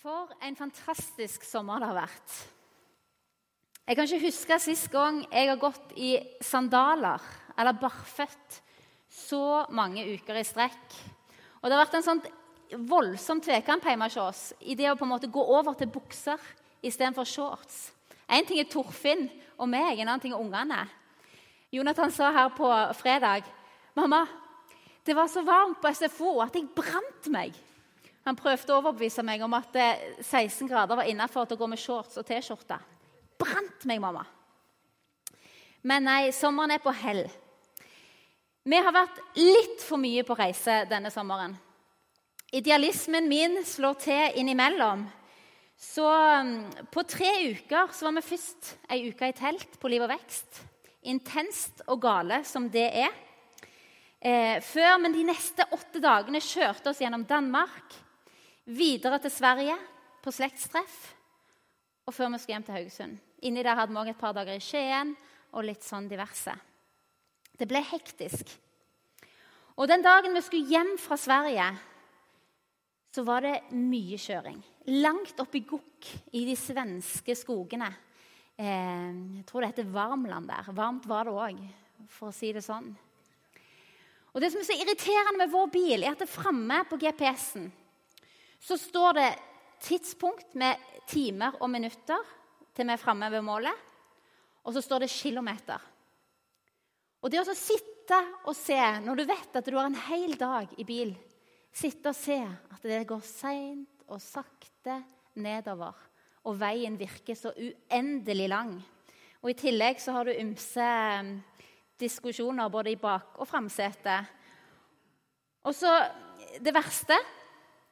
For en fantastisk sommer det har vært. Jeg kan ikke huske sist gang jeg har gått i sandaler eller barføtt så mange uker i strekk. Og det har vært en sånn voldsom tvekamp hjemme hos oss i det å på en måte gå over til bukser istedenfor shorts. Én ting er Torfinn og meg, en annen ting er ungene. Jonathan sa her på fredag Mamma, det var så varmt på SFO at jeg brant meg. Han prøvde å overbevise meg om at 16 grader var innafor å gå med shorts og T-skjorte. Brant meg, mamma! Men nei, sommeren er på hell. Vi har vært litt for mye på reise denne sommeren. Idealismen min slår til innimellom. Så mm, på tre uker så var vi først ei uke i telt på Liv og Vekst. Intenst og gale som det er. Eh, før, men de neste åtte dagene kjørte oss gjennom Danmark, videre til Sverige på slektstreff, og før vi skulle hjem til Haugesund. Inni der hadde vi òg et par dager i Skien og litt sånn diverse. Det ble hektisk. Og den dagen vi skulle hjem fra Sverige, så var det mye kjøring. Langt oppi Gokk, i de svenske skogene. Eh, jeg tror det heter Varmland der. Varmt var det òg, for å si det sånn. Og Det som er så irriterende med vår bil, er at det framme på GPS-en så står det tidspunkt med timer og minutter til vi er framme ved målet. Og så står det kilometer. Og det å sitte og se når du vet at du har en hel dag i bil, sitte og se at det går seint og sakte nedover, og veien virker så uendelig lang. Og I tillegg så har du ymse mm, diskusjoner både i bak- og framsetet. Og så det verste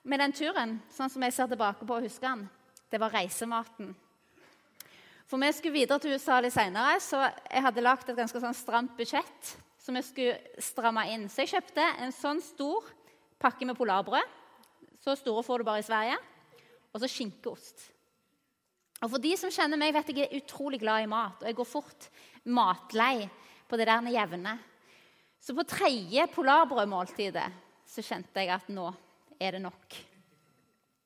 med den turen, sånn som jeg ser tilbake på og husker den, det var reisematen. For vi skulle videre til USA litt seinere, så jeg hadde lagd et ganske sånn stramt budsjett som jeg skulle stramme inn. Så jeg kjøpte en sånn stor pakke med polarbrød. Så store får du bare i Sverige. Og så skinkeost. Og For de som kjenner meg, vet jeg er utrolig glad i mat. Og jeg går fort matlei på det der med jevne. Så på tredje polarbrødmåltidet så kjente jeg at nå er det nok.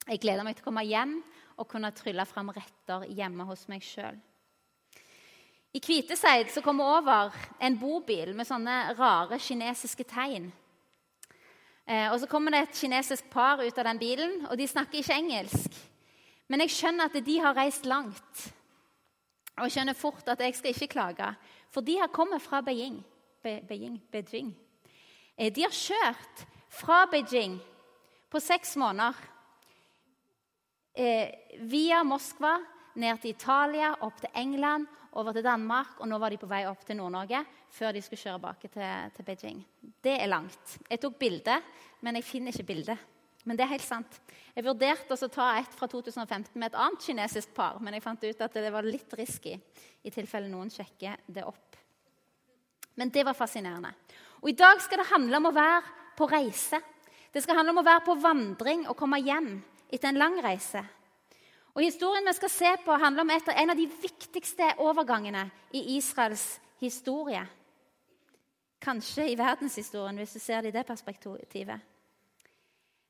Jeg gleder meg til å komme hjem og kunne trylle fram retter hjemme hos meg sjøl. I Kviteseid så kom vi over en bobil med sånne rare kinesiske tegn. Eh, og Så kommer det et kinesisk par ut av den bilen, og de snakker ikke engelsk. Men jeg skjønner at de har reist langt. Og jeg skjønner fort at jeg skal ikke klage, for de har kommet fra Beijing. Be Beijing, Beijing. Eh, de har kjørt fra Beijing på seks måneder eh, via Moskva ned til Italia, opp til England, over til Danmark, og nå var de på vei opp til Nord-Norge før de skulle kjøre tilbake til, til, Beijing. Det er langt. Jeg tok bilde, men jeg finner ikke bildet. Men det er helt sant. Jeg vurderte å ta et fra 2015 med et annet kinesisk par, men jeg fant ut at det var litt risky i tilfelle noen sjekker det opp. Men det var fascinerende. Og I dag skal det handle om å være på reise. Det skal handle om å være på vandring og komme hjem etter en lang reise. Og Historien vi skal se på, handler om en av de viktigste overgangene i Israels historie. Kanskje i verdenshistorien, hvis du ser det i det perspektivet.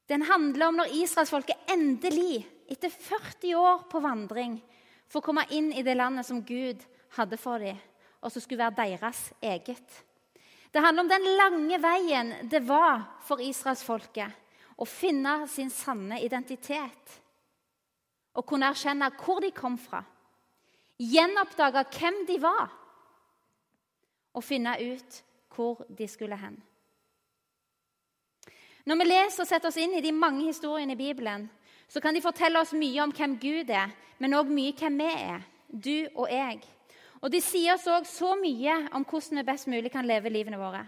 Den handler om når israelsfolket endelig, etter 40 år på vandring, får komme inn i det landet som Gud hadde for dem, og som skulle være deres eget. Det handler om den lange veien det var for israelsfolket å finne sin sanne identitet. Å kunne erkjenne hvor de kom fra, gjenoppdage hvem de var, og finne ut hvor de skulle hen. Når vi leser og setter oss inn i de mange historiene i Bibelen, så kan de fortelle oss mye om hvem Gud er, men òg mye hvem vi er, du og jeg. Og de sier oss òg så mye om hvordan vi best mulig kan leve livene våre.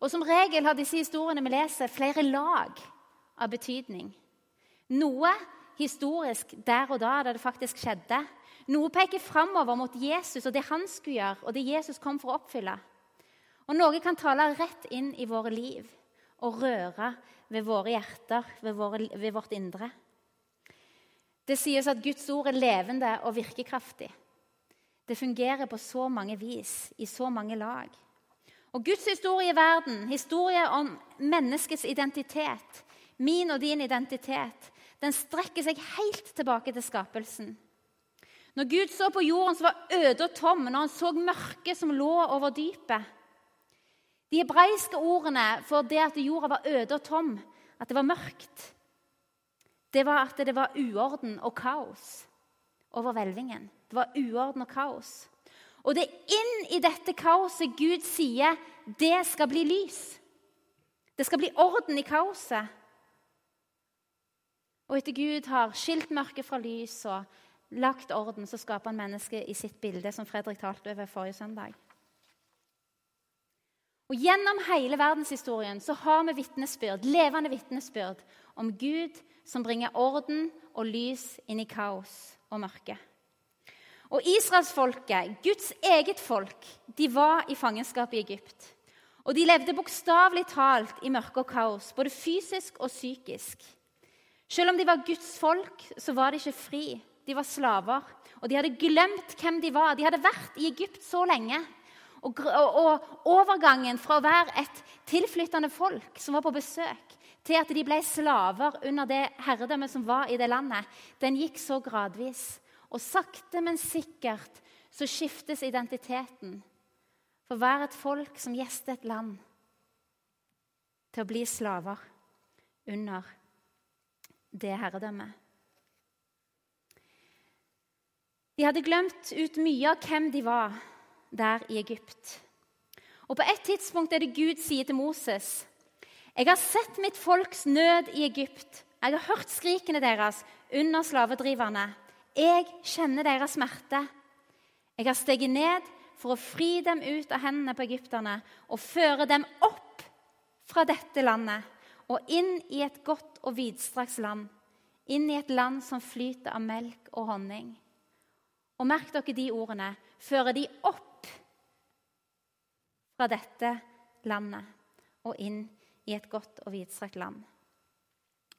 Og Som regel har disse historiene vi leser, flere lag av betydning. Noe historisk der og da, da det faktisk skjedde. Noe peker framover mot Jesus og det han skulle gjøre, og det Jesus kom for å oppfylle. Og noe kan tale rett inn i våre liv og røre ved våre hjerter, ved, våre, ved vårt indre. Det sies at Guds ord er levende og virkekraftig. Det fungerer på så mange vis, i så mange lag. Og Guds historie i verden, historie om menneskets identitet, min og din identitet, den strekker seg helt tilbake til skapelsen. Når Gud så på jorden som var øde og tom, når han så mørket som lå over dypet De hebraiske ordene for det at jorda var øde og tom, at det var mørkt, det var at det var uorden og kaos over hvelvingen. Det var uorden og kaos. Og det er inn i dette kaoset Gud sier det skal bli lys. Det skal bli orden i kaoset. Og etter Gud har skilt mørket fra lys og lagt orden, så skaper han mennesket i sitt bilde, som Fredrik talte over forrige søndag. Og Gjennom hele verdenshistorien så har vi vitnesbyrd, levende vitnesbyrd om Gud som bringer orden og lys inn i kaos og mørke. Og israelsfolket, Guds eget folk, de var i fangenskap i Egypt. Og de levde bokstavelig talt i mørke og kaos, både fysisk og psykisk. Selv om de var Guds folk, så var de ikke fri. De var slaver. Og de hadde glemt hvem de var. De hadde vært i Egypt så lenge. Og, og, og overgangen fra å være et tilflyttende folk som var på besøk, til at de ble slaver under det herredømmet som var i det landet, den gikk så gradvis. Og sakte, men sikkert så skiftes identiteten. For være et folk som gjester et land, til å bli slaver under det herredømmet. De hadde glemt ut mye av hvem de var der i Egypt. Og På et tidspunkt er det Gud sier til Moses.: Jeg har sett mitt folks nød i Egypt. Jeg har hørt skrikene deres under slavedriverne. Jeg kjenner deres smerte. Jeg har steget ned for å fri dem ut av hendene på egypterne og føre dem opp fra dette landet og inn i et godt og vidstrakt land, inn i et land som flyter av melk og honning. Og merk dere de ordene føre de opp fra dette landet og inn i et godt og vidstrakt land.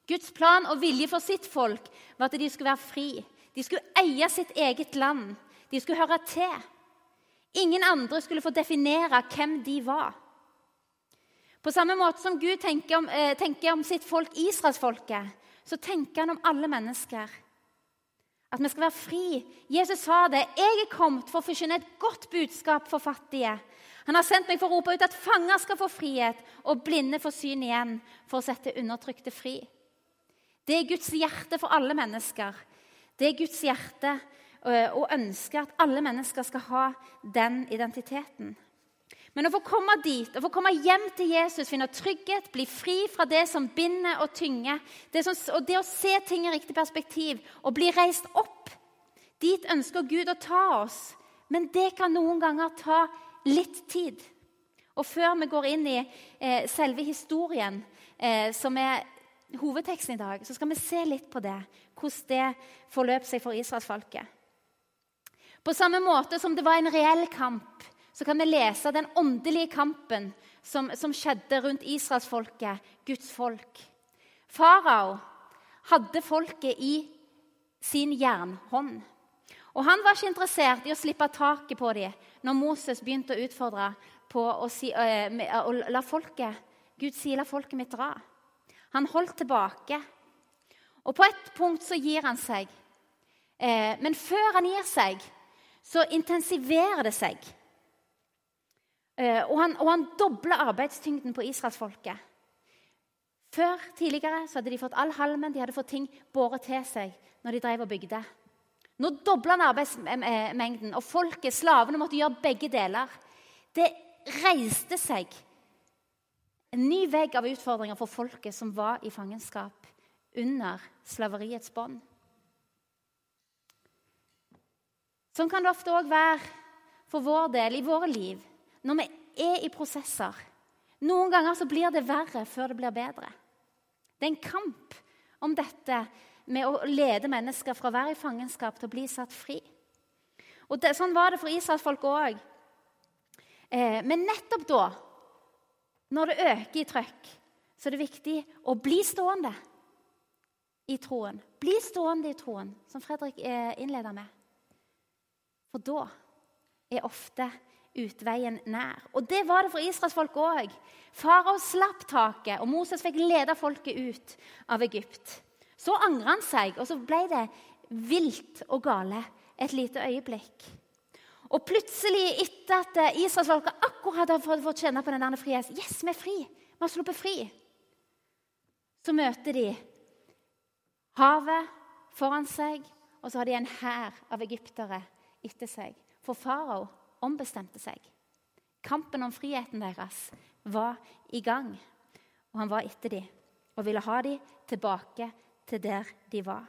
Guds plan og vilje for sitt folk var at de skulle være fri. De skulle eie sitt eget land. De skulle høre til. Ingen andre skulle få definere hvem de var. På samme måte som Gud tenker om, eh, tenker om sitt folk, israelsfolket, så tenker han om alle mennesker. At vi skal være fri. Jesus sa det. 'Jeg er kommet for å forkynne et godt budskap for fattige.' Han har sendt meg for å rope ut at fanger skal få frihet, og blinde få syn igjen, for å sette undertrykte fri. Det er Guds hjerte for alle mennesker. Det er Guds hjerte å ønske at alle mennesker skal ha den identiteten. Men å få komme dit, å få komme hjem til Jesus, finne trygghet, bli fri fra det som binder og tynger, det som, og det å se ting i riktig perspektiv og bli reist opp Dit ønsker Gud å ta oss, men det kan noen ganger ta litt tid. Og før vi går inn i eh, selve historien, eh, som er hovedteksten i dag, så skal vi se litt på det, hvordan det forløp seg for israelsfolket. På samme måte som det var en reell kamp så kan vi lese den åndelige kampen som, som skjedde rundt israelsfolket, Guds folk. Farao hadde folket i sin jernhånd. Og Han var ikke interessert i å slippe taket på dem når Moses begynte å utfordre på å, si, å, å la folket Gud sier 'la folket mitt dra'. Han holdt tilbake. Og På et punkt så gir han seg. Eh, men før han gir seg, så intensiverer det seg. Eh, og han, og han dobler arbeidstyngden på israelsfolket. Før tidligere så hadde de fått all halmen, de hadde fått ting båret til seg når de drev og bygde. Nå dobla han arbeidsmengden, og folket, slavene, måtte gjøre begge deler. Det reiste seg en ny vegg av utfordringer for folket som var i fangenskap under slaveriets bånd. Sånn kan det ofte òg være for vår del i våre liv når vi er i prosesser. Noen ganger så blir det verre før det blir bedre. Det er en kamp om dette med å lede mennesker fra å være i fangenskap til å bli satt fri. Og det, Sånn var det for israelsfolket òg. Eh, men nettopp da, når det øker i trøkk, så er det viktig å bli stående i troen. Bli stående i troen, som Fredrik eh, innleda med. For da er ofte utveien nær. Og det var det for israelsfolket òg. Farao slapp taket, og Moses fikk lede folket ut av Egypt. Så angra han seg, og så ble det vilt og gale et lite øyeblikk. Og plutselig, etter at Israelsfolket akkurat hadde fått kjenne på den der friheten Yes, vi er fri! Vi har sluppet fri. Så møter de havet foran seg, og så har de en hær av egyptere etter seg. For farao ombestemte seg. Kampen om friheten deres var i gang. Og han var etter dem og ville ha dem tilbake til der de var.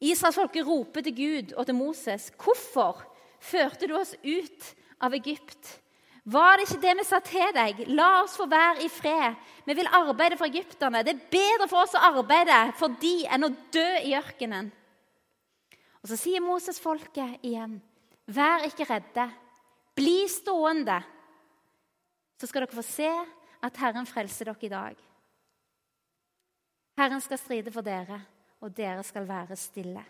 Israelsfolket roper til Gud og til Moses. 'Hvorfor førte du oss ut av Egypt?' Var det ikke det vi sa til deg? La oss få være i fred. Vi vil arbeide for egypterne. Det er bedre for oss å arbeide for de enn å dø i ørkenen. Og Så sier Moses folket igjen, vær ikke redde. Bli stående, så skal dere få se at Herren frelser dere i dag. Herren skal stride for dere og dere skal være stille.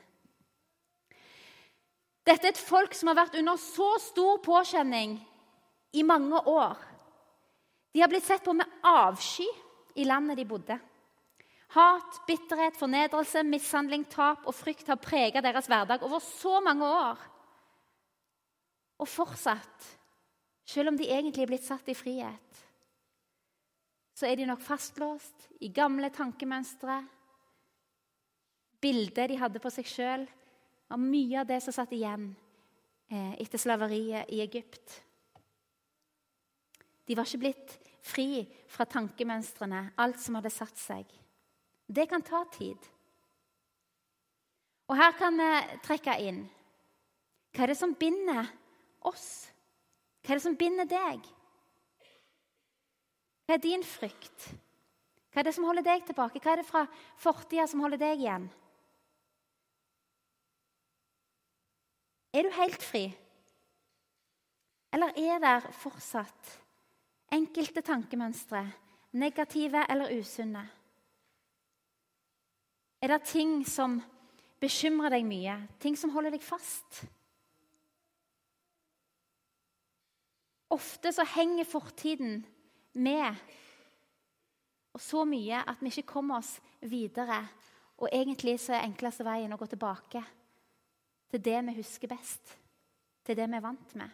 Dette er et folk som har vært under så stor påkjenning i mange år. De har blitt sett på med avsky i landet de bodde. Hat, bitterhet, fornedrelse, mishandling, tap og frykt har preget deres hverdag over så mange år. Og fortsatt, selv om de egentlig er blitt satt i frihet, så er de nok fastlåst i gamle tankemønstre, bildet de hadde på seg sjøl, var mye av det som satt igjen eh, etter slaveriet i Egypt. De var ikke blitt fri fra tankemønstrene, alt som hadde satt seg. Det kan ta tid. Og her kan vi trekke inn hva er det som binder oss? Hva er det som binder deg? Hva er din frykt? Hva er det som holder deg tilbake? Hva er det fra fortida som holder deg igjen? Er du helt fri? Eller er det fortsatt enkelte tankemønstre, negative eller usunne? Er det ting som bekymrer deg mye, ting som holder deg fast? Ofte så henger fortiden med og så mye at vi ikke kommer oss videre. Og egentlig så er enkleste veien å gå tilbake til det vi husker best, til det vi er vant med.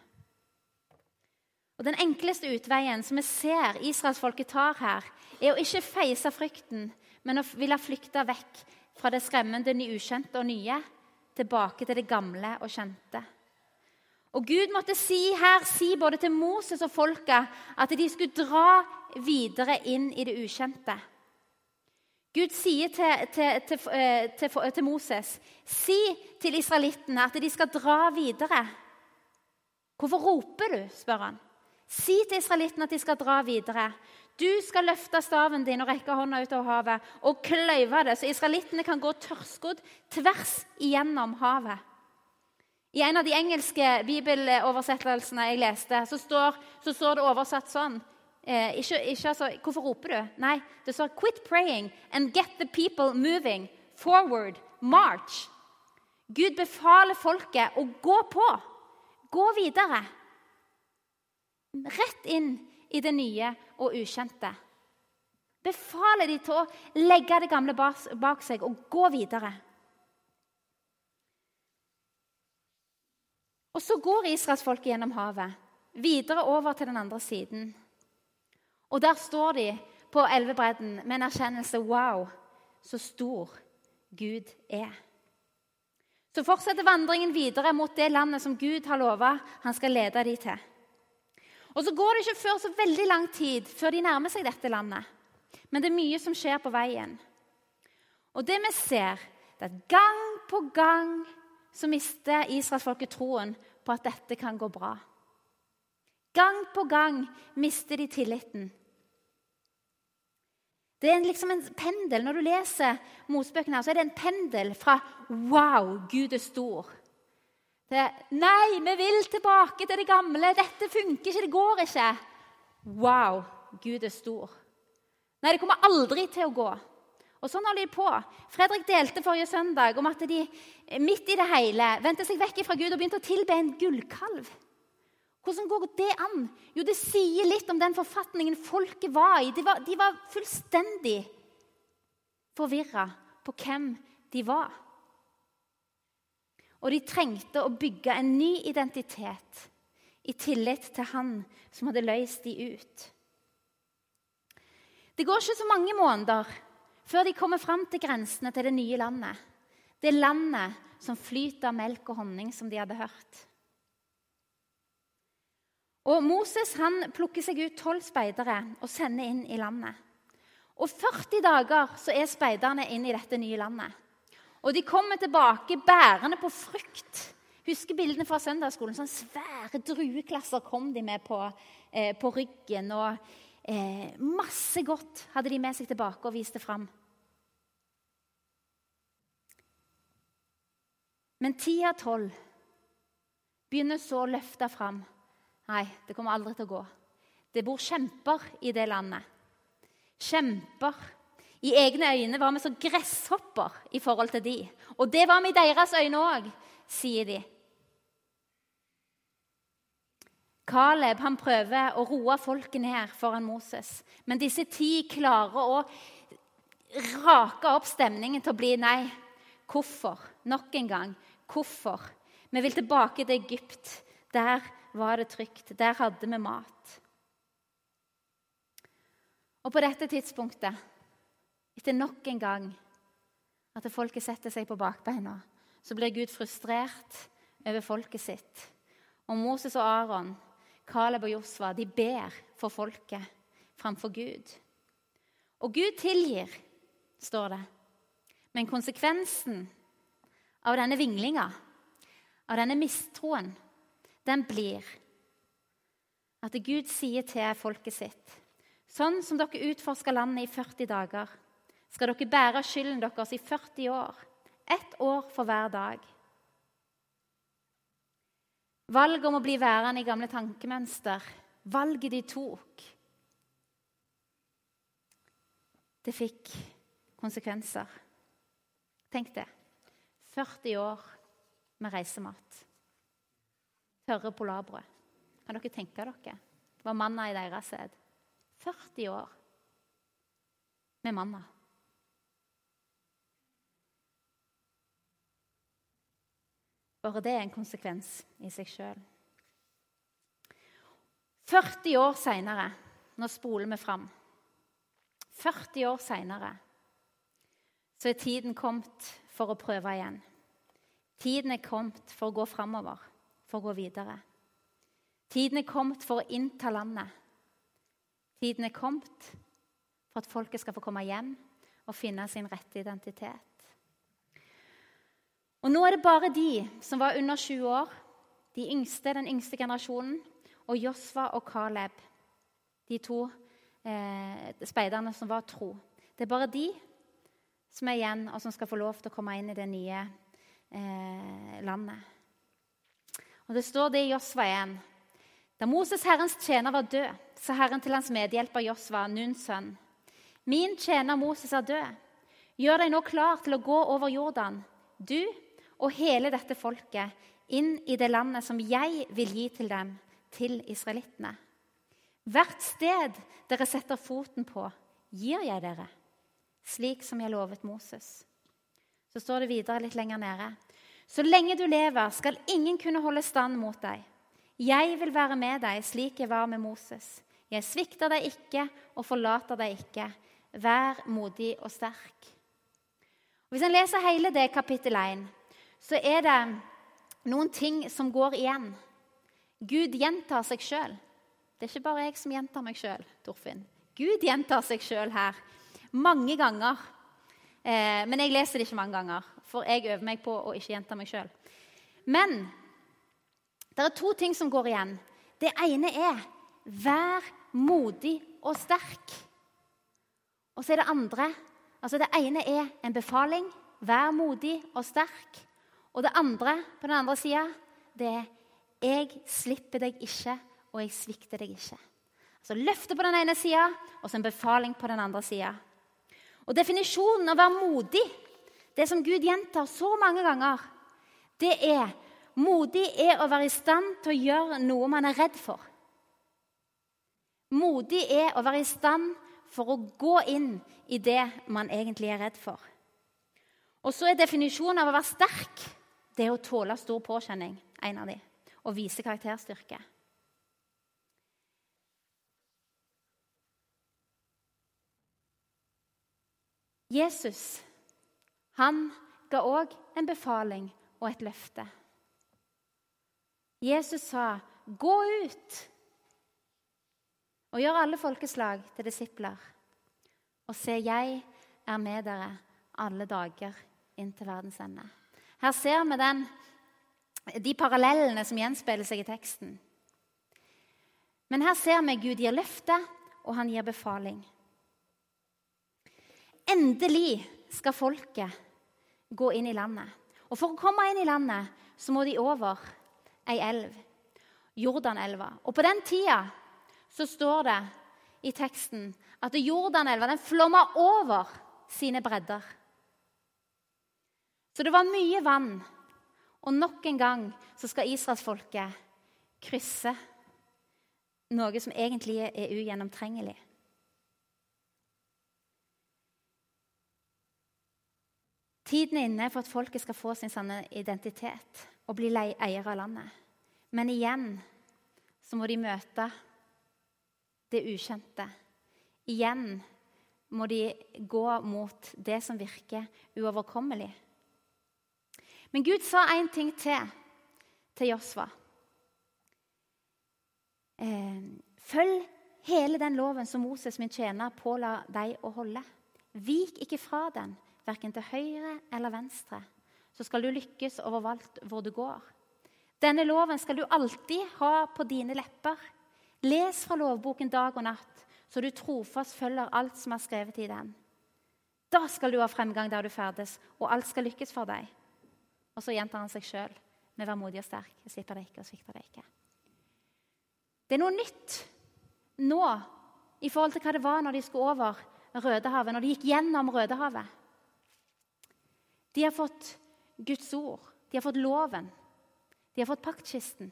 Og Den enkleste utveien som vi ser israelsfolket tar her, er å ikke feise frykten, men å ville flykte vekk fra det skremmende, ukjente og nye, tilbake til det gamle og kjente. Og Gud måtte si her, si både til Moses og folket at de skulle dra videre inn i det ukjente. Gud sier til, til, til, eh, til, Moses si til israelittene at de skal dra videre. Hvorfor roper du? spør han. Si til israelittene at de skal dra videre. Du skal løfte staven din og rekke hånda ut av havet og kløyve det, så israelittene kan gå tørrskodd tvers igjennom havet. I en av de engelske bibeloversettelsene jeg leste, så står, så står det oversatt sånn Eh, ikke, ikke altså, Hvorfor roper du? Nei, det står 'Quit praying and get the people moving. Forward. March'. Gud befaler folket å gå på. Gå videre. Rett inn i det nye og ukjente. Befaler de til å legge det gamle bak seg og gå videre. Og så går israelsfolket gjennom havet, videre over til den andre siden. Og der står de på elvebredden med en erkjennelse Wow, så stor Gud er. Så fortsetter vandringen videre mot det landet som Gud har lova han skal lede de til. Og Så går det ikke før så veldig lang tid før de nærmer seg dette landet. Men det er mye som skjer på veien. Og det vi ser, det er at gang på gang så mister israelsfolket troen på at dette kan gå bra. Gang på gang mister de tilliten. Det er liksom en pendel. Når du leser Mosebøkene, her, så er det en pendel fra 'wow, Gud er stor' til 'nei, vi vil tilbake til det gamle'. 'Dette funker ikke, det går ikke'. Wow, Gud er stor. Nei, det kommer aldri til å gå. Og Sånn holder de på. Fredrik delte forrige søndag om at de midt i det hele vendte seg vekk fra Gud og begynte å tilbe en gullkalv. Hvordan går det an? Jo, det sier litt om den forfatningen folket var i. De var, de var fullstendig forvirra på hvem de var. Og de trengte å bygge en ny identitet i tillit til han som hadde løst de ut. Det går ikke så mange måneder før de kommer fram til grensene til det nye landet. Det landet som flyter av melk og honning, som de hadde hørt. Og Moses han plukker seg ut tolv speidere og sender inn i landet. Og 40 dager så er speiderne inn i dette nye landet. Og de kommer tilbake bærende på frukt. Husker bildene fra søndagsskolen. Sånne svære drueklasser kom de med på, eh, på ryggen. Og eh, masse godt hadde de med seg tilbake og viste fram. Men ti av tolv begynner så å løfte fram. Nei, det kommer aldri til å gå. Det bor kjemper i det landet. Kjemper. I egne øyne var vi som gresshopper i forhold til de. Og det var vi i deres øyne òg, sier de. Caleb han prøver å roe folket ned foran Moses. Men disse ti klarer å rake opp stemningen til å bli nei. Hvorfor? Nok en gang. Hvorfor? Vi vil tilbake til Egypt. Der var det trygt. Der hadde vi mat. Og på dette tidspunktet, etter nok en gang at folket setter seg på bakbeina, så blir Gud frustrert over folket sitt. Og Moses og Aron, Caleb og Josva, de ber for folket framfor Gud. Og Gud tilgir, står det. Men konsekvensen av denne vinglinga, av denne mistroen, den blir at Gud sier til folket sitt Sånn som dere utforsker landet i 40 dager, skal dere bære skylden deres i 40 år. Ett år for hver dag. Valget om å bli værende i gamle tankemønster, valget de tok Det fikk konsekvenser. Tenk det. 40 år med reisemat tørre polarbrød. Kan dere tenke dere? Det var manna i deres sæd. 40 år med manna. Bare det er en konsekvens i seg sjøl. 40 år seinere, nå spoler vi fram 40 år seinere så er tiden kommet for å prøve igjen. Tiden er kommet for å gå framover for å gå videre. Tiden er kommet for å innta landet. Tiden er kommet for at folket skal få komme hjem og finne sin rette identitet. Og Nå er det bare de som var under 20 år, de yngste, den yngste generasjonen, og Josva og Caleb, de to eh, speiderne som var tro. Det er bare de som er igjen, og som skal få lov til å komme inn i det nye eh, landet. Og Det står det i Josva 1. Da Moses, Herrens tjener, var død, sa Herren til hans medhjelper Josva, Nuns sønn. Min tjener Moses er død. Gjør deg nå klar til å gå over Jordan, du og hele dette folket, inn i det landet som jeg vil gi til dem, til israelittene. Hvert sted dere setter foten på, gir jeg dere, slik som jeg lovet Moses. Så står det videre litt lenger nede. Så lenge du lever, skal ingen kunne holde stand mot deg. Jeg vil være med deg slik jeg var med Moses. Jeg svikter deg ikke og forlater deg ikke. Vær modig og sterk. Og hvis en leser hele det kapittel 1, så er det noen ting som går igjen. Gud gjentar seg sjøl. Det er ikke bare jeg som gjentar meg sjøl, Torfinn. Gud gjentar seg sjøl her mange ganger. Eh, men jeg leser det ikke mange ganger, for jeg øver meg på å ikke gjenta meg sjøl. Men det er to ting som går igjen. Det ene er 'vær modig og sterk'. Og så er det andre altså Det ene er en befaling 'vær modig og sterk'. Og det andre på den andre sida, det er 'jeg slipper deg ikke, og jeg svikter deg ikke'. Altså Løfte på den ene sida og så en befaling på den andre sida. Og definisjonen av å være modig, det som Gud gjentar så mange ganger, det er modig er å være i stand til å gjøre noe man er redd for. Modig er å være i stand for å gå inn i det man egentlig er redd for. Og så er definisjonen av å være sterk det er å tåle stor påkjenning. en av de, Og vise karakterstyrke. Jesus han ga òg en befaling og et løfte. Jesus sa, 'Gå ut og gjør alle folkeslag til disipler.' 'Og se, jeg er med dere alle dager inn til verdens ende.' Her ser vi den, de parallellene som gjenspeiler seg i teksten. Men her ser vi Gud gir løfte, og han gir befaling. Endelig skal folket gå inn i landet. Og For å komme inn i landet så må de over ei elv, Jordanelva. Og På den tida så står det i teksten at Jordanelva den flomma over sine bredder. Så det var mye vann. Og nok en gang så skal israelsfolket krysse noe som egentlig er ugjennomtrengelig. Tiden er inne for at folket skal få sin sanne identitet og bli eiere av landet. Men igjen så må de møte det ukjente. Igjen må de gå mot det som virker uoverkommelig. Men Gud sa én ting til til Josva. Eh, følg hele den loven som Moses, min tjener, påla deg å holde. Vik ikke fra den verken til høyre eller venstre, så skal du lykkes overalt hvor du går. Denne loven skal du alltid ha på dine lepper. Les fra lovboken dag og natt, så du trofast følger alt som er skrevet i den. Da skal du ha fremgang der du ferdes, og alt skal lykkes for deg. Og så gjentar han seg sjøl med 'vær modig og sterk'. Jeg slipper deg ikke og svikter deg ikke. Det er noe nytt nå i forhold til hva det var når de skulle over Rødehavet, når de gikk gjennom Rødehavet. De har fått Guds ord, de har fått loven, de har fått paktkisten.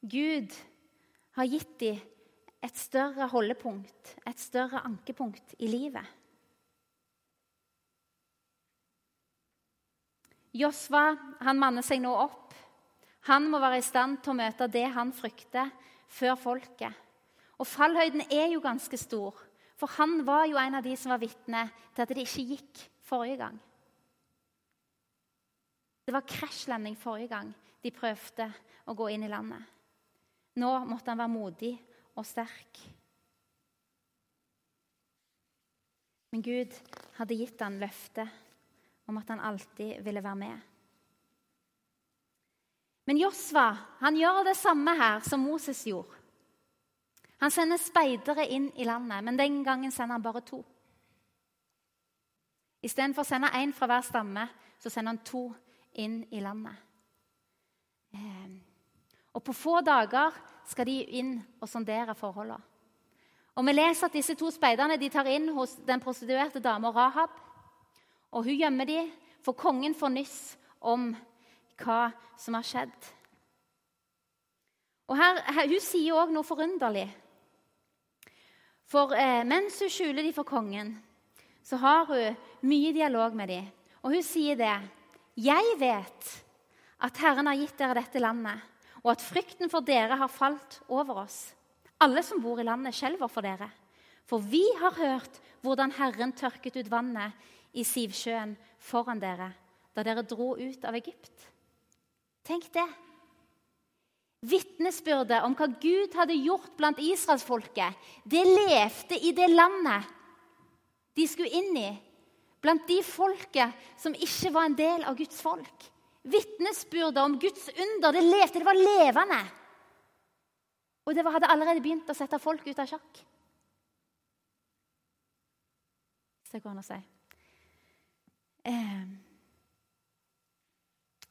Gud har gitt dem et større holdepunkt, et større ankepunkt i livet. Josva han manner seg nå opp. Han må være i stand til å møte det han frykter, før folket. Og fallhøyden er jo ganske stor. For han var jo en av de som var vitne til at det ikke gikk forrige gang. Det var krasjlanding forrige gang de prøvde å gå inn i landet. Nå måtte han være modig og sterk. Men Gud hadde gitt han løftet om at han alltid ville være med. Men Josva han gjør det samme her som Moses gjorde. Han sender speidere inn i landet, men den gangen sender han bare to. Istedenfor å sende én fra hver stamme, så sender han to inn i landet. Ehm, og På få dager skal de inn og sondere forholdene. Og Vi leser at disse to speiderne de tar inn hos den prostituerte dama Rahab. Og Hun gjemmer dem, for kongen får nyss om hva som har skjedd. Og her, her, Hun sier òg noe forunderlig. For eh, mens hun skjuler de for kongen, så har hun mye dialog med dem. Og hun sier det. 'Jeg vet at Herren har gitt dere dette landet,' 'og at frykten for dere har falt over oss.' 'Alle som bor i landet, skjelver for dere.' 'For vi har hørt hvordan Herren tørket ut vannet i Sivsjøen foran dere da dere dro ut av Egypt.' Tenk det vitnesbyrdet om hva Gud hadde gjort blant israelsfolket, det levde i det landet de skulle inn i. Blant de folket som ikke var en del av Guds folk. Vitnesbyrdet om Guds under det levde, det var levende. Og det hadde allerede begynt å sette folk ut av sjakk. Hvis det går an å si. Eh.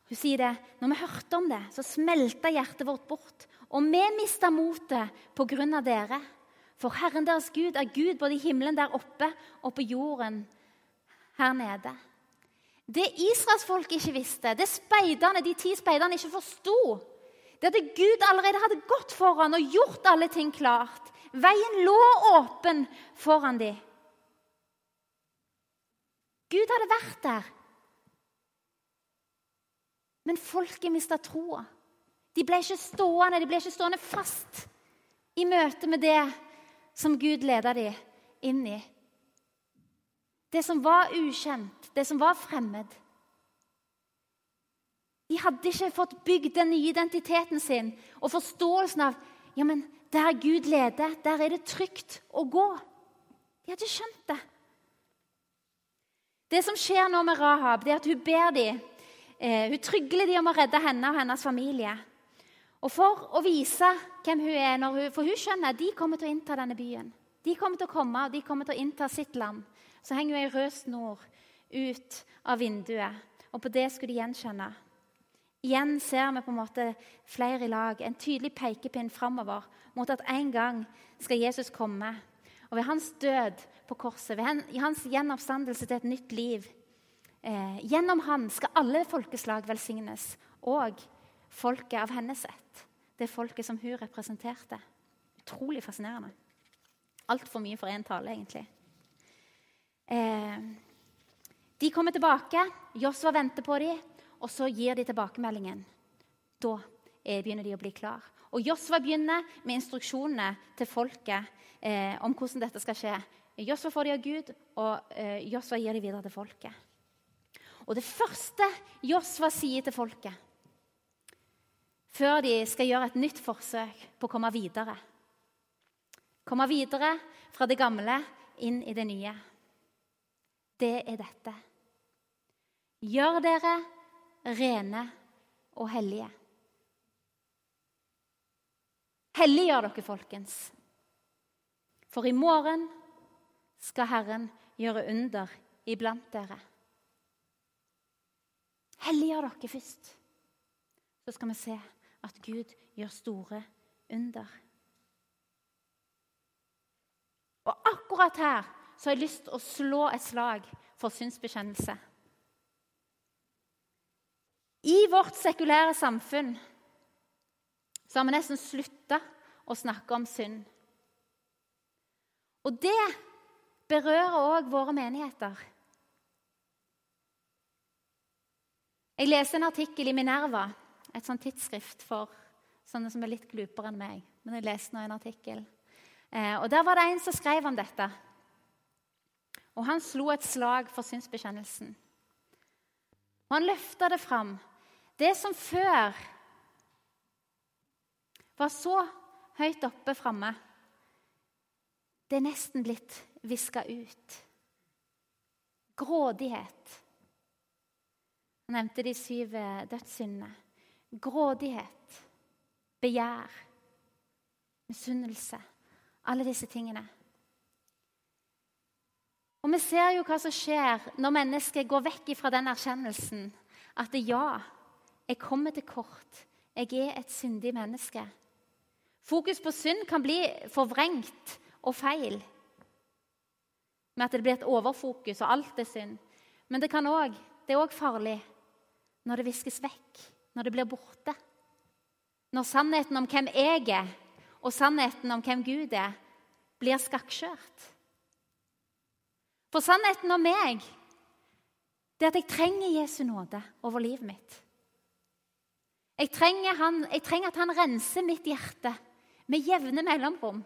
Hun sier det. Når vi hørte om det, så smelta hjertet vårt bort. Og vi mista motet av dere. For Herren deres Gud er Gud både i himmelen der oppe og på jorden her nede. Det israelsfolket ikke visste, det speiderne, de ti speiderne ikke forsto, det at Gud allerede hadde gått foran og gjort alle ting klart. Veien lå åpen foran dem. Gud hadde vært der. Men folket mista troa. De ble ikke stående, de ble ikke stående fast i møte med det som Gud leda dem inn i. Det som var ukjent, det som var fremmed. De hadde ikke fått bygd den nye identiteten sin og forståelsen av ja, men der Gud leder, der er det trygt å gå. De hadde skjønt det. Det som skjer nå med Rahab, det er at hun ber dem, eh, hun trygler de om å redde henne og hennes familie. Og For å vise hvem hun er, hun, for hun skjønner at de kommer til å innta denne byen. De kommer til å komme og de kommer til å innta sitt land. Så henger hun ei rød snor ut av vinduet, og på det skulle de gjenkjenne. Igjen ser vi på en måte flere i lag, en tydelig pekepinn framover mot at en gang skal Jesus komme. Og ved hans død på korset, ved hans gjenoppstandelse til et nytt liv eh, Gjennom han skal alle folkeslag velsignes, og folket av hennes ett. Det folket som hun representerte. Utrolig fascinerende. Altfor mye for én tale, egentlig. Eh, de kommer tilbake. Josva venter på dem. Og så gir de tilbakemeldingen. Da begynner de å bli klar. Og Josva begynner med instruksjonene til folket eh, om hvordan dette skal skje. Josva får de av Gud, og eh, Josva gir de videre til folket. Og Det første Josva sier til folket før de skal gjøre et nytt forsøk på å komme videre Komme videre fra det gamle inn i det nye, det er dette. Gjør dere rene og hellige. Helliggjør dere, folkens. For i morgen skal Herren gjøre under iblant dere. Helliggjør dere først. Så skal vi se at Gud gjør store under. Og akkurat her så har jeg lyst til å slå et slag for synsbekjennelse. I vårt sekulære samfunn så har vi nesten slutta å snakke om synd. Og det berører òg våre menigheter. Jeg leste en artikkel i Minerva, et sånt tidsskrift for sånne som er litt glupere enn meg. Men jeg leste nå en artikkel. Eh, og Der var det en som skrev om dette. Og Han slo et slag for synsbekjennelsen. Og Han løfta det fram det som før var så høyt oppe framme, det er nesten blitt viska ut. Grådighet. Han nevnte de syv eh, dødssyndene. Grådighet, begjær, misunnelse. Alle disse tingene. Og Vi ser jo hva som skjer når mennesket går vekk fra den erkjennelsen at ja, jeg kommer til kort. Jeg er et syndig menneske. Fokus på synd kan bli forvrengt og feil. Med at det blir et overfokus, og alt er synd. Men det, også, det er òg farlig når det viskes vekk, når det blir borte. Når sannheten om hvem jeg er, og sannheten om hvem Gud er, blir skakkskjørt. For sannheten om meg det er at jeg trenger Jesu nåde over livet mitt. Jeg trenger, han, jeg trenger, at han renser mitt hjerte med jevne mellomrom.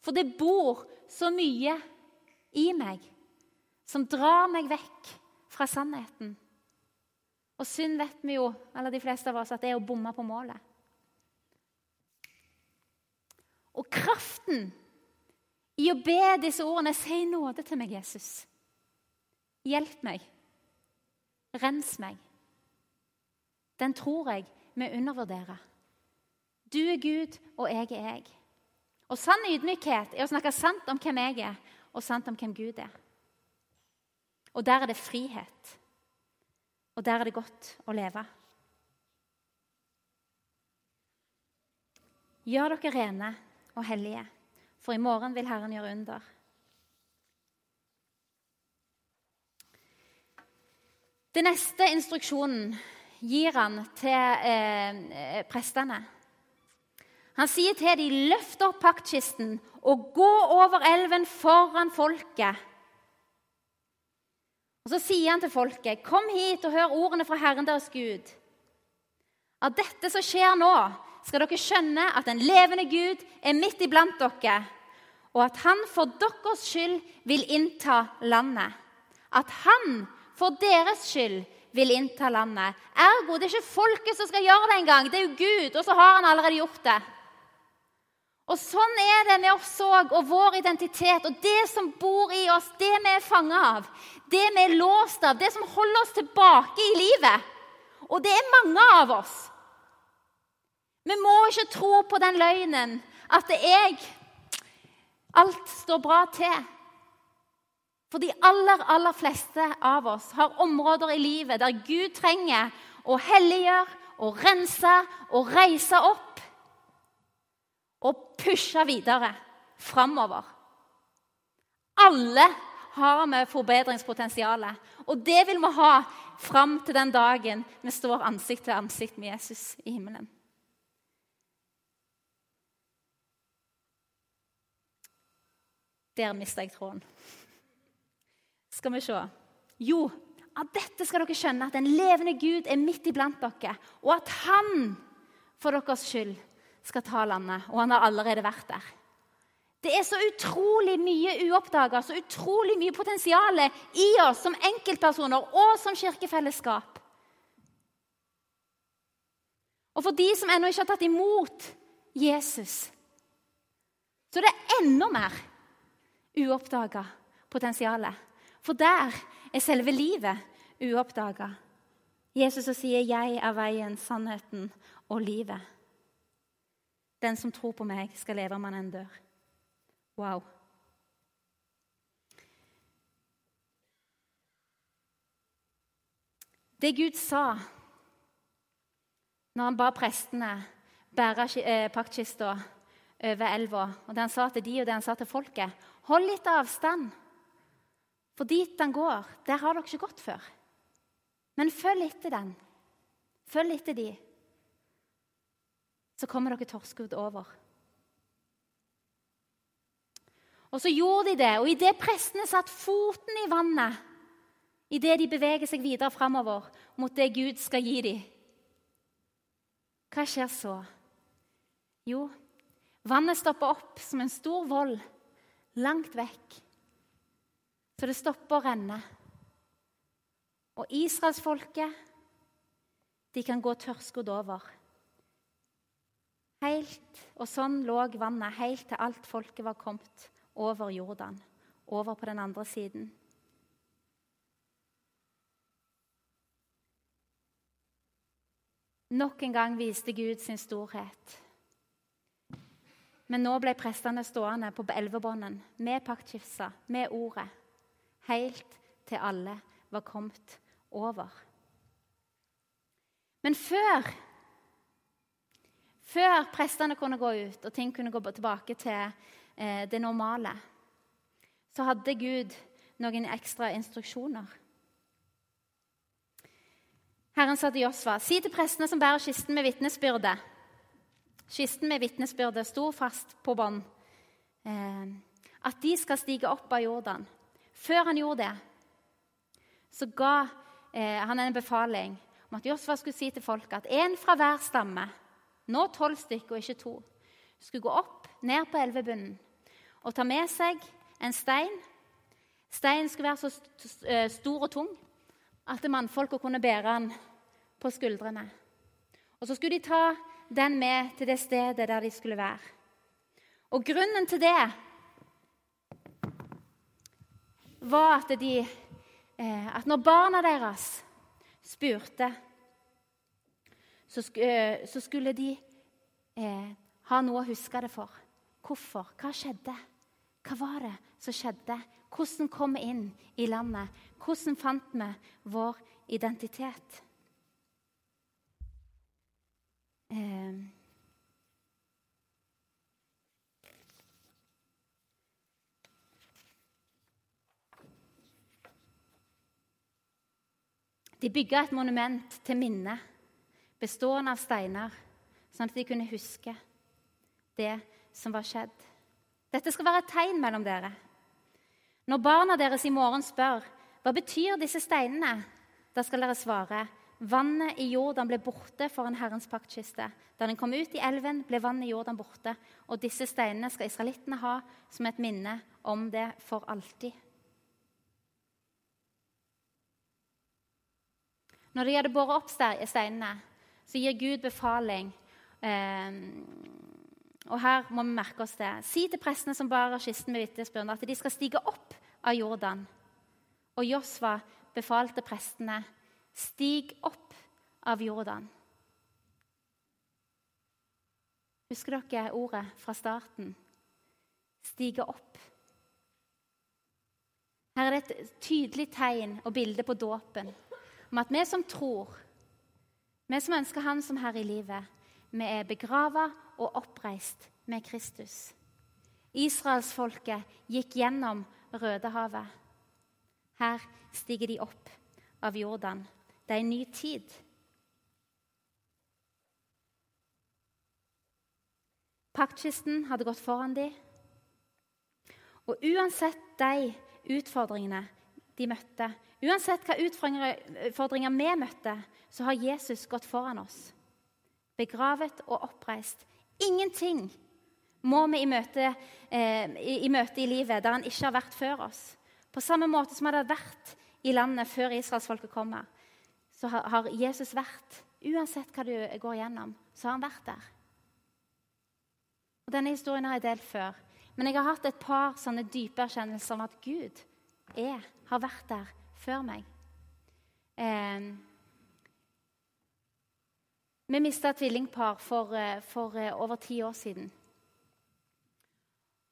For det bor så mye i meg som drar meg vekk fra sannheten. Og synd vet vi jo, eller de fleste av oss, at det er å bomme på målet. Og kraften i å be disse ordene 'Si nåde til meg, Jesus'. Hjelp meg. Rens meg. Den tror jeg vi undervurderer. Du er Gud, og jeg er jeg. Og Sann ydmykhet er å snakke sant om hvem jeg er, og sant om hvem Gud er. Og der er det frihet. Og der er det godt å leve. Gjør dere rene og hellige, for i morgen vil Herren gjøre under. Den neste instruksjonen gir han til eh, prestene. Han sier til dem, løft opp paktkisten og gå over elven foran folket. Og Så sier han til folket, kom hit og hør ordene fra Herren deres Gud. Av dette som skjer nå, skal dere skjønne at den levende Gud er midt iblant dere, og at han for deres skyld vil innta landet. At han for deres skyld vil innta landet. Ergo, det er ikke folket som skal gjøre det engang. Det er jo Gud, og så har han allerede gjort det. Og Sånn er det med oss òg og vår identitet og det som bor i oss, det vi er fanga av, det vi er låst av, det som holder oss tilbake i livet. Og det er mange av oss. Vi må ikke tro på den løgnen at det jeg Alt står bra til. For de aller, aller fleste av oss har områder i livet der Gud trenger å helliggjøre og rense og reise opp og pushe videre framover. Alle har vi forbedringspotensial, og det vil vi ha fram til den dagen vi står ansikt til ansikt med Jesus i himmelen. Der mista jeg tråden. Skal vi se. Jo, av dette skal dere skjønne at den levende Gud er midt iblant dere, og at han for deres skyld skal ta landet. Og han har allerede vært der. Det er så utrolig mye uoppdaga, så utrolig mye potensial i oss som enkeltpersoner og som kirkefellesskap. Og for de som ennå ikke har tatt imot Jesus, så er det enda mer uoppdaga potensial. For der er selve livet uoppdaga. Jesus sier 'Jeg er veien, sannheten og livet'. Den som tror på meg, skal leve om han enn dør. Wow. Det Gud sa når han ba prestene bære eh, paktkista over elva, og det han sa til de og det han sa til folket Hold litt avstand, for dit den går, der har dere ikke gått før. Men følg etter den. Følg etter de så kommer dere torskudd over. Og så gjorde de det, og idet prestene satte foten i vannet, idet de beveger seg videre framover mot det Gud skal gi dem, hva skjer så? Jo, vannet stopper opp som en stor vold langt vekk, så det stopper å renne. Og israelsfolket, de kan gå tørrskodd over. Helt, og sånn lå vannet helt til alt folket var kommet over Jordan, over på den andre siden. Nok en gang viste Gud sin storhet. Men nå ble prestene stående på elvebånden med paktkifsa, med ordet, helt til alle var kommet over. Men før før prestene kunne gå ut og ting kunne gå tilbake til eh, det normale, så hadde Gud noen ekstra instruksjoner. Herren sa til Josva.: Si til prestene som bærer kisten med vitnesbyrde Kisten med vitnesbyrde sto fast på bånd. Eh, at de skal stige opp av Jordan. Før han gjorde det, så ga eh, han en befaling om at Josva skulle si til folket at en fra hver stamme nå tolv stykker og ikke to, skulle gå opp, ned på elvebunnen og ta med seg en stein. Steinen skulle være så eh, stor og tung at mannfolka kunne bære den på skuldrene. Og Så skulle de ta den med til det stedet der de skulle være. Og grunnen til det var at, de, eh, at når barna deres spurte så, eh, så skulle de eh, ha noe å huske det for. Hvorfor? Hva skjedde? Hva var det som skjedde? Hvordan kom vi inn i landet? Hvordan fant vi vår identitet? Eh, de bygga et monument til minne bestående av steiner, sånn at de kunne huske. det som var skjedd. Dette skal være et tegn mellom dere. Når barna deres i morgen spør hva betyr disse steinene, da skal dere svare vannet i Jordan ble borte foran Herrens paktkiste. Da den kom ut i elven, ble vannet i Jordan borte. Og disse steinene skal israelittene ha som et minne om det for alltid. Når de hadde båret opp steinene, så gir Gud befaling. Eh, og her må vi merke oss det. Si til prestene som bærer kisten med vitnesbyrd, at de skal stige opp av Jordan. Og Josva befalte prestene, stig opp av Jordan. Husker dere ordet fra starten? Stige opp. Her er det et tydelig tegn og bilde på dåpen om at vi som tror, vi som ønsker Han som Herre i livet, vi er begrava og oppreist med Kristus. Israelsfolket gikk gjennom Rødehavet. Her stiger de opp av Jordan. Det er en ny tid. Paktkisten hadde gått foran dem. Og uansett de utfordringene de møtte, uansett hva utfordringer vi møtte, så har Jesus gått foran oss. Begravet og oppreist. Ingenting må vi i møte, eh, i, i møte, i, livet der han ikke har vært før oss. På samme måte som han hadde vært i landet før israelsfolket kommer, så har, har Jesus vært. Uansett hva du går gjennom, så har han vært der. Og Denne historien har jeg delt før, men jeg har hatt et par sånne dype erkjennelser om at Gud er, har vært der før meg. Vi mista tvillingpar for, eh, for eh, over ti år siden.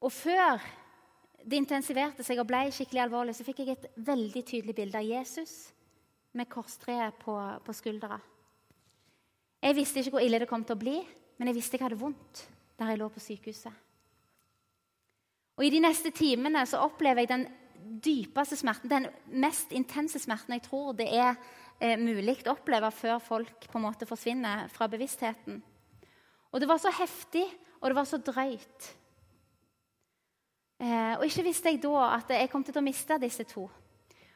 Og før det intensiverte seg og ble skikkelig alvorlig, så fikk jeg et veldig tydelig bilde av Jesus med korstreet på, på skuldra. Jeg visste ikke hvor ille det kom til å bli, men jeg visste jeg hadde vondt der jeg lå på sykehuset. Og I de neste timene så opplever jeg den dypeste smerten, den mest intense smerten jeg tror det er eh, mulig å oppleve før folk på en måte forsvinner fra bevisstheten. Og Det var så heftig, og det var så drøyt. Eh, og ikke visste jeg da at jeg kom til å miste disse to.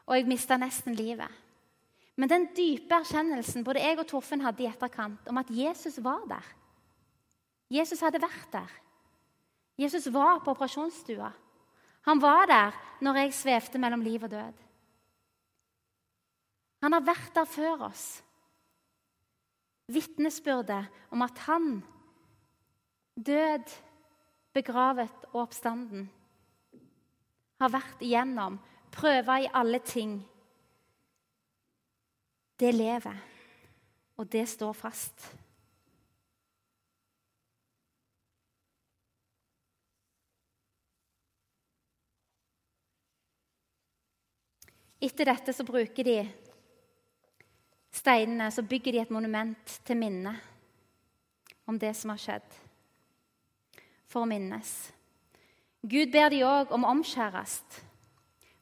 Og jeg mista nesten livet. Men den dype erkjennelsen både jeg og Torfinn hadde i etterkant, om at Jesus var der Jesus hadde vært der. Jesus var på operasjonsstua. Han var der når jeg svevde mellom liv og død. Han har vært der før oss. Vitnesbyrdet om at han, død, begravet og oppstanden, har vært igjennom, prøva i alle ting, det lever, og det står fast. Etter dette så bruker de steinene, så bygger de et monument til minne om det som har skjedd, for å minnes. Gud ber de òg om å omskjæres.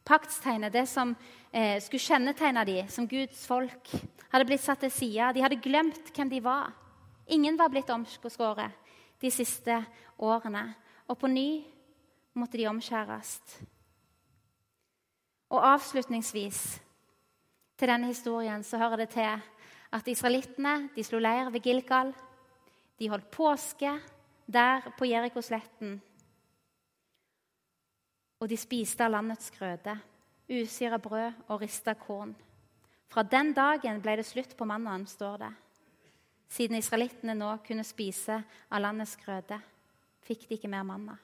Paktstegnet, det som eh, skulle kjennetegne de som Guds folk, hadde blitt satt til side. De hadde glemt hvem de var. Ingen var blitt omskåret de siste årene. Og på ny måtte de omskjæres. Og avslutningsvis til denne historien så hører det til at israelittene de slo leir ved Gilgal. De holdt påske der på Jerikosletten og de spiste av landets grøde, usyra brød og rista korn. Fra den dagen ble det slutt på mannen, står det. Siden israelittene nå kunne spise av landets grøde, fikk de ikke mer manna.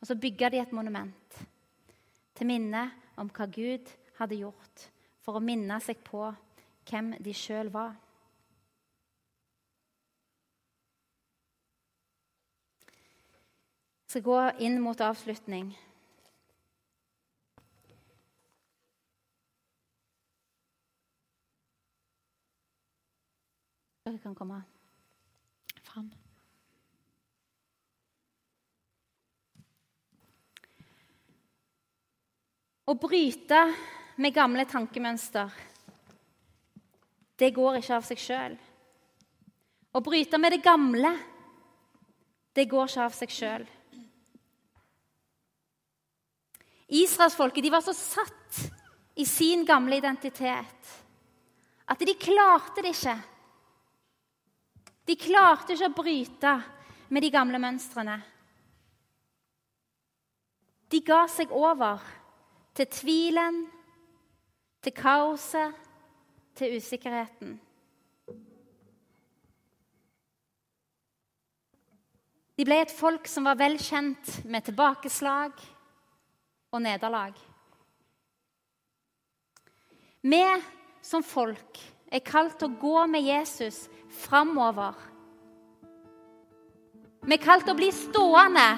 Og så bygga de et monument til minne om hva Gud hadde gjort, for å minne seg på hvem de sjøl var. Jeg skal gå inn mot avslutning. Dere kan komme fram. Å bryte med gamle tankemønster, det går ikke av seg sjøl. Å bryte med det gamle Det går ikke av seg sjøl. Israelsfolket var så satt i sin gamle identitet at de klarte det ikke. De klarte ikke å bryte med de gamle mønstrene. De ga seg over til tvilen, til kaoset, til usikkerheten. De ble et folk som var vel kjent med tilbakeslag og nederlag. Vi som folk er kalt til å gå med Jesus framover. Vi er kalt til å bli stående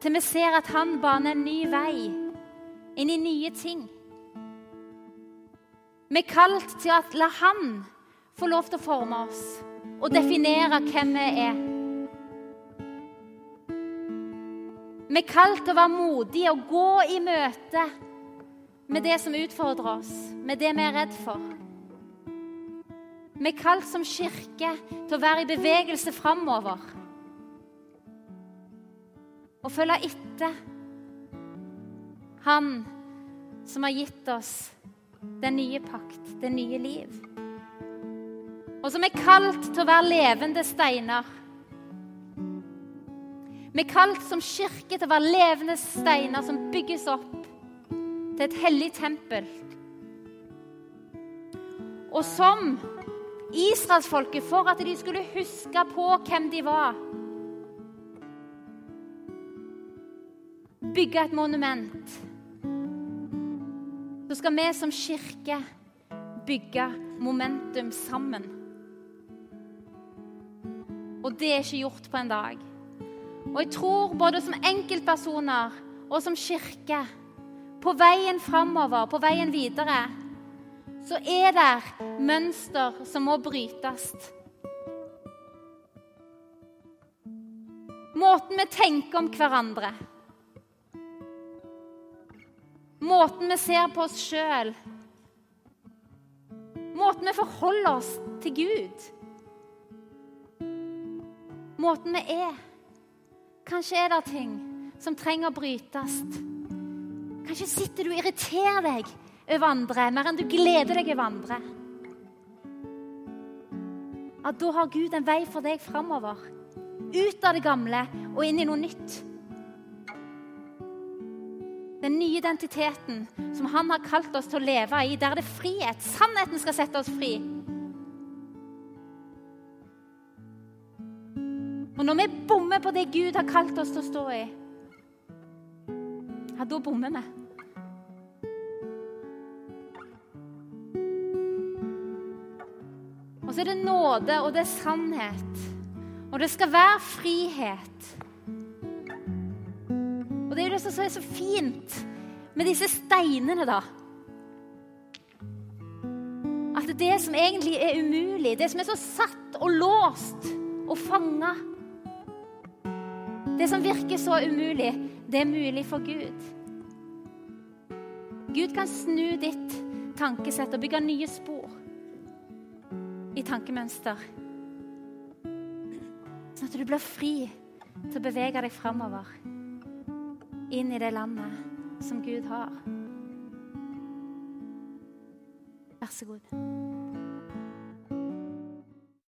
til vi ser at han baner en ny vei inn i nye ting. Vi er kalt til å la han få lov til å forme oss og definere hvem vi er. Vi er kalt til å være modige og gå i møte med det som utfordrer oss, med det vi er redd for. Vi er kalt som kirke til å være i bevegelse framover. Og følge etter Han som har gitt oss den nye pakt, det nye liv og som er kalt til å være levende steiner. Vi er kalt som kirke til å være levende steiner som bygges opp til et hellig tempel. Og som israelsfolket, for at de skulle huske på hvem de var Bygge et monument. Så skal vi som kirke bygge momentum sammen. Og det er ikke gjort på en dag. Og jeg tror både som enkeltpersoner og som kirke, på veien framover, på veien videre, så er det mønster som må brytes. Måten vi tenker om hverandre. Måten vi ser på oss sjøl. Måten vi forholder oss til Gud måten vi er. Kanskje er det ting som trenger å brytes. Kanskje sitter du og irriterer deg over andre mer enn du gleder deg over andre. Ja, da har Gud en vei for deg framover. Ut av det gamle og inn i noe nytt. Den nye identiteten som han har kalt oss til å leve i, der det er frihet. Sannheten skal sette oss fri. Og når vi bommer på det Gud har kalt oss til å stå i, ja, da bommer vi. Og så er det nåde, og det er sannhet. Og det skal være frihet. Og det er jo det som er så fint med disse steinene, da. At det som egentlig er umulig, det som er så satt og låst og fanga det som virker så umulig, det er mulig for Gud. Gud kan snu ditt tankesett og bygge nye spor i tankemønster. Sånn at du blir fri til å bevege deg framover inn i det landet som Gud har. Vær så god.